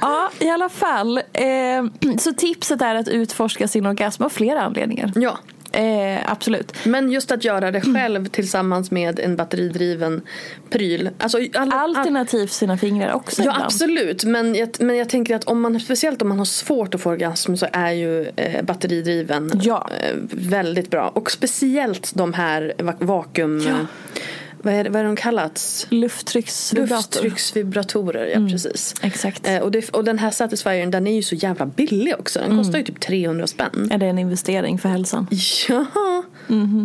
Ja, i alla fall. Eh, så tipset är att utforska sin orgasm av flera anledningar. Ja, Eh, absolut. men just att göra det själv tillsammans med en batteridriven pryl. Alltså, all, Alternativt sina fingrar också Ja ibland. absolut, men jag, men jag tänker att om man, speciellt om man har svårt att få orgasm så är ju eh, batteridriven Ja. eh, väldigt bra. Och speciellt de här va- vakuum... Ja. Vad, är, vad är de kallats? Lufttrycksvibrator. Lufttrycksvibratorer, ja precis. Exakt. Eh, och, det, och den här Satisfyern den är ju så jävla billig också. Den kostar ju typ 300 spänn. Är det en investering för hälsan? Ja,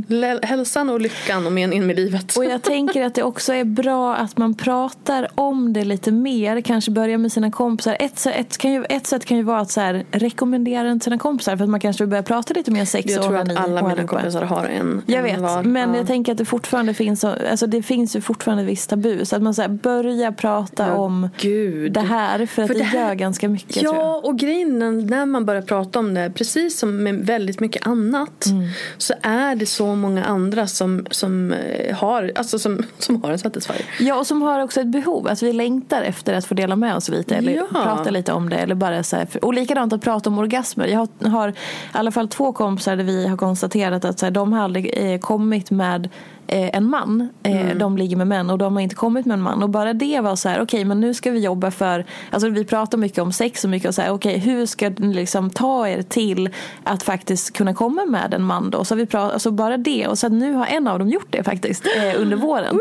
Lä- hälsan och lyckan och meningen med livet. Och jag tänker att det också är bra att man pratar om det lite mer. Kanske börja med sina kompisar. Ett, sätt- ett, kan ju, ett sätt kan ju vara att så här, rekommendera den till sina kompisar. För att man kanske vill börja prata lite mer sex jag och tror onani att alla mina allihopa. kompisar har en. Jag en vet, var. men Ja. jag tänker att det fortfarande finns, så- alltså det finns ju fortfarande ett visst tabu. Så att man så här, börjar prata Ja, om Gud. det här. För att För det, det gör ganska mycket tror jag. Ja, och grejen är när man börjar prata om det, precis som med väldigt mycket annat, Mm. så är det så många andra som, som, eh, har, alltså som, som har en Satisfyer. Ja, och som har också ett behov. Att vi längtar efter att få dela med oss lite. Eller Ja. prata lite om det. Eller bara så här, och likadant att prata om orgasmer. Jag har, har i alla fall två kompisar där vi har konstaterat att så här, de har aldrig eh, kommit med en man. Eh, De ligger med män och de har inte kommit med en man. Och bara det var så här, okej men nu ska vi jobba för, alltså vi pratar mycket om sex och mycket och så här, okej hur ska ni liksom ta er till att faktiskt kunna komma med en man då? Så vi pratar, alltså bara det. Och så nu har en av dem gjort det faktiskt eh, under våren.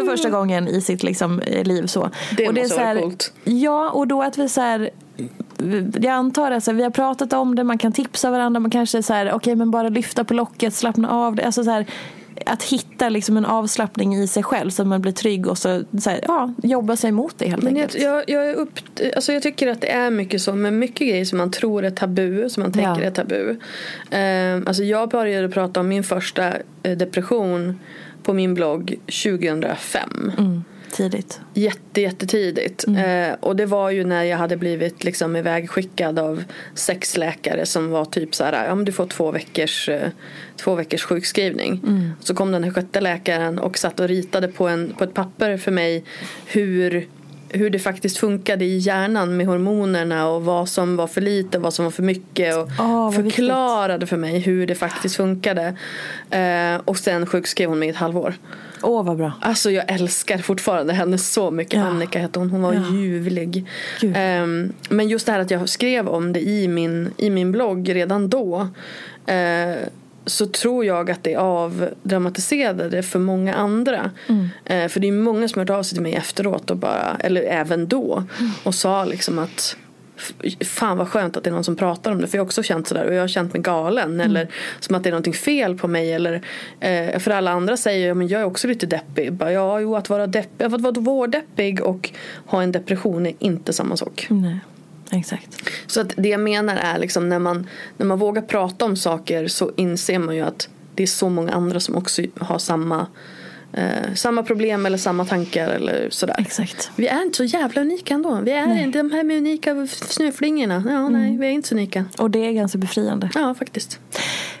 för första gången i sitt liksom, eh, liv. Så. Det och måste så här, vara coolt. Ja, och då att vi så här, jag antar att så vi har pratat om det, man kan tipsa varandra, man kanske så här, okej okay, men bara lyfta på locket, slappna av. Det. Alltså så här, att hitta liksom en avslappning i sig själv så att man blir trygg och så, så här, ja, jobba sig emot det helt Men jag, enkelt. jag, jag, är upp, alltså jag tycker att det är mycket så med mycket grejer som man tror är tabu, som man tänker Ja. är tabu. Eh, alltså jag började prata om min första eh, depression på min blogg 2005. Mm, tidigt. Jätte, jättetidigt. Eh, och det var ju när jag hade blivit liksom ivägskickad av sex läkare som var typ så här, ja men du får två veckors, eh, två veckors sjukskrivning. Så kom den här sjätte läkaren och satt och ritade på, en, på ett papper för mig hur hur det faktiskt funkade i hjärnan med hormonerna och vad som var för lite och vad som var för mycket och vad förklarade för mig hur det faktiskt funkade. Eh, och sen sjukskrev hon mig i ett halvår. Åh, vad bra. Alltså jag älskar fortfarande henne så mycket. Ja. Annika hette hon. Hon var Ja. ljuvlig. Ehm, men just det här att jag skrev om det i min, i min blogg redan då. eh, så tror jag att det avdramatiserade det för många andra. Mm. Eh, för det är många som har hört av sig till mig efteråt och bara, eller även då. Mm. Och sa liksom att Fan vad skönt att det är någon som pratar om det. För jag har också känt sådär. Och jag har känt mig galen. Mm. Eller som att det är någonting fel på mig. Eller, eh, för alla andra säger ja, men jag är också lite deppig. Bara, ja, jo, att vara deppig. Att vara vårdeppig och ha en depression är inte samma sak. Nej, exakt. Så att det jag menar är liksom när man, när man vågar prata om saker så inser man ju att det är så många andra som också har samma, eh, samma problem eller samma tankar eller sådär. Exakt. Vi är inte så jävla unika ändå. Vi är inte de här med unika snöflingorna. Ja, nej, vi är inte så unika. Och det är ganska befriande. Ja, faktiskt.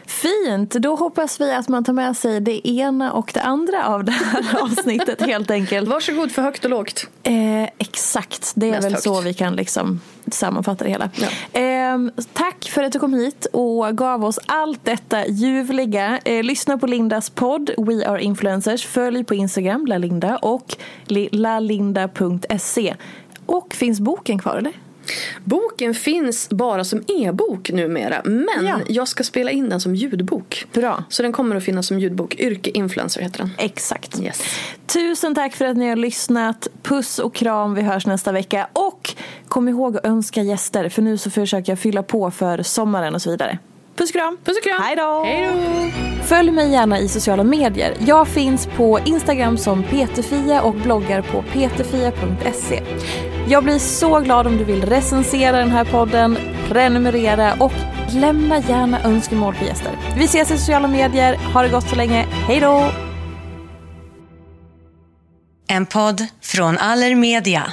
Fint, då hoppas vi att man tar med sig det ena och det andra av det här avsnittet helt enkelt. Varsågod för högt och lågt. Eh, exakt, det är Mest väl högt. så vi kan liksom sammanfatta det hela. Ja. Eh, tack för att du kom hit och gav oss allt detta ljuvliga. Eh, lyssna på Lindas podd We Are Influencers. Följ på Instagram, lalinda och li- lalinda.se. Och finns boken kvar eller? Boken finns bara som e-bok numera. Men Ja. jag ska spela in den som ljudbok. Bra. Så den kommer att finnas som ljudbok. Yrke influencer heter den. Exakt. Yes. Tusen tack för att ni har lyssnat. Puss och kram. Vi hörs nästa vecka. Och kom ihåg att önska gäster för nu så försöker jag fylla på för sommaren och så vidare. Puss och kram. Puss och kram. Hej då. Hej då. Följ mig gärna i sociala medier. Jag finns på Instagram som peterfia och bloggar på peterfia.se. Jag blir så glad om du vill recensera den här podden, prenumerera och lämna gärna önskemål på gäster. Vi ses i sociala medier. Ha det gott så länge. Hej då! En podd från Allermedia.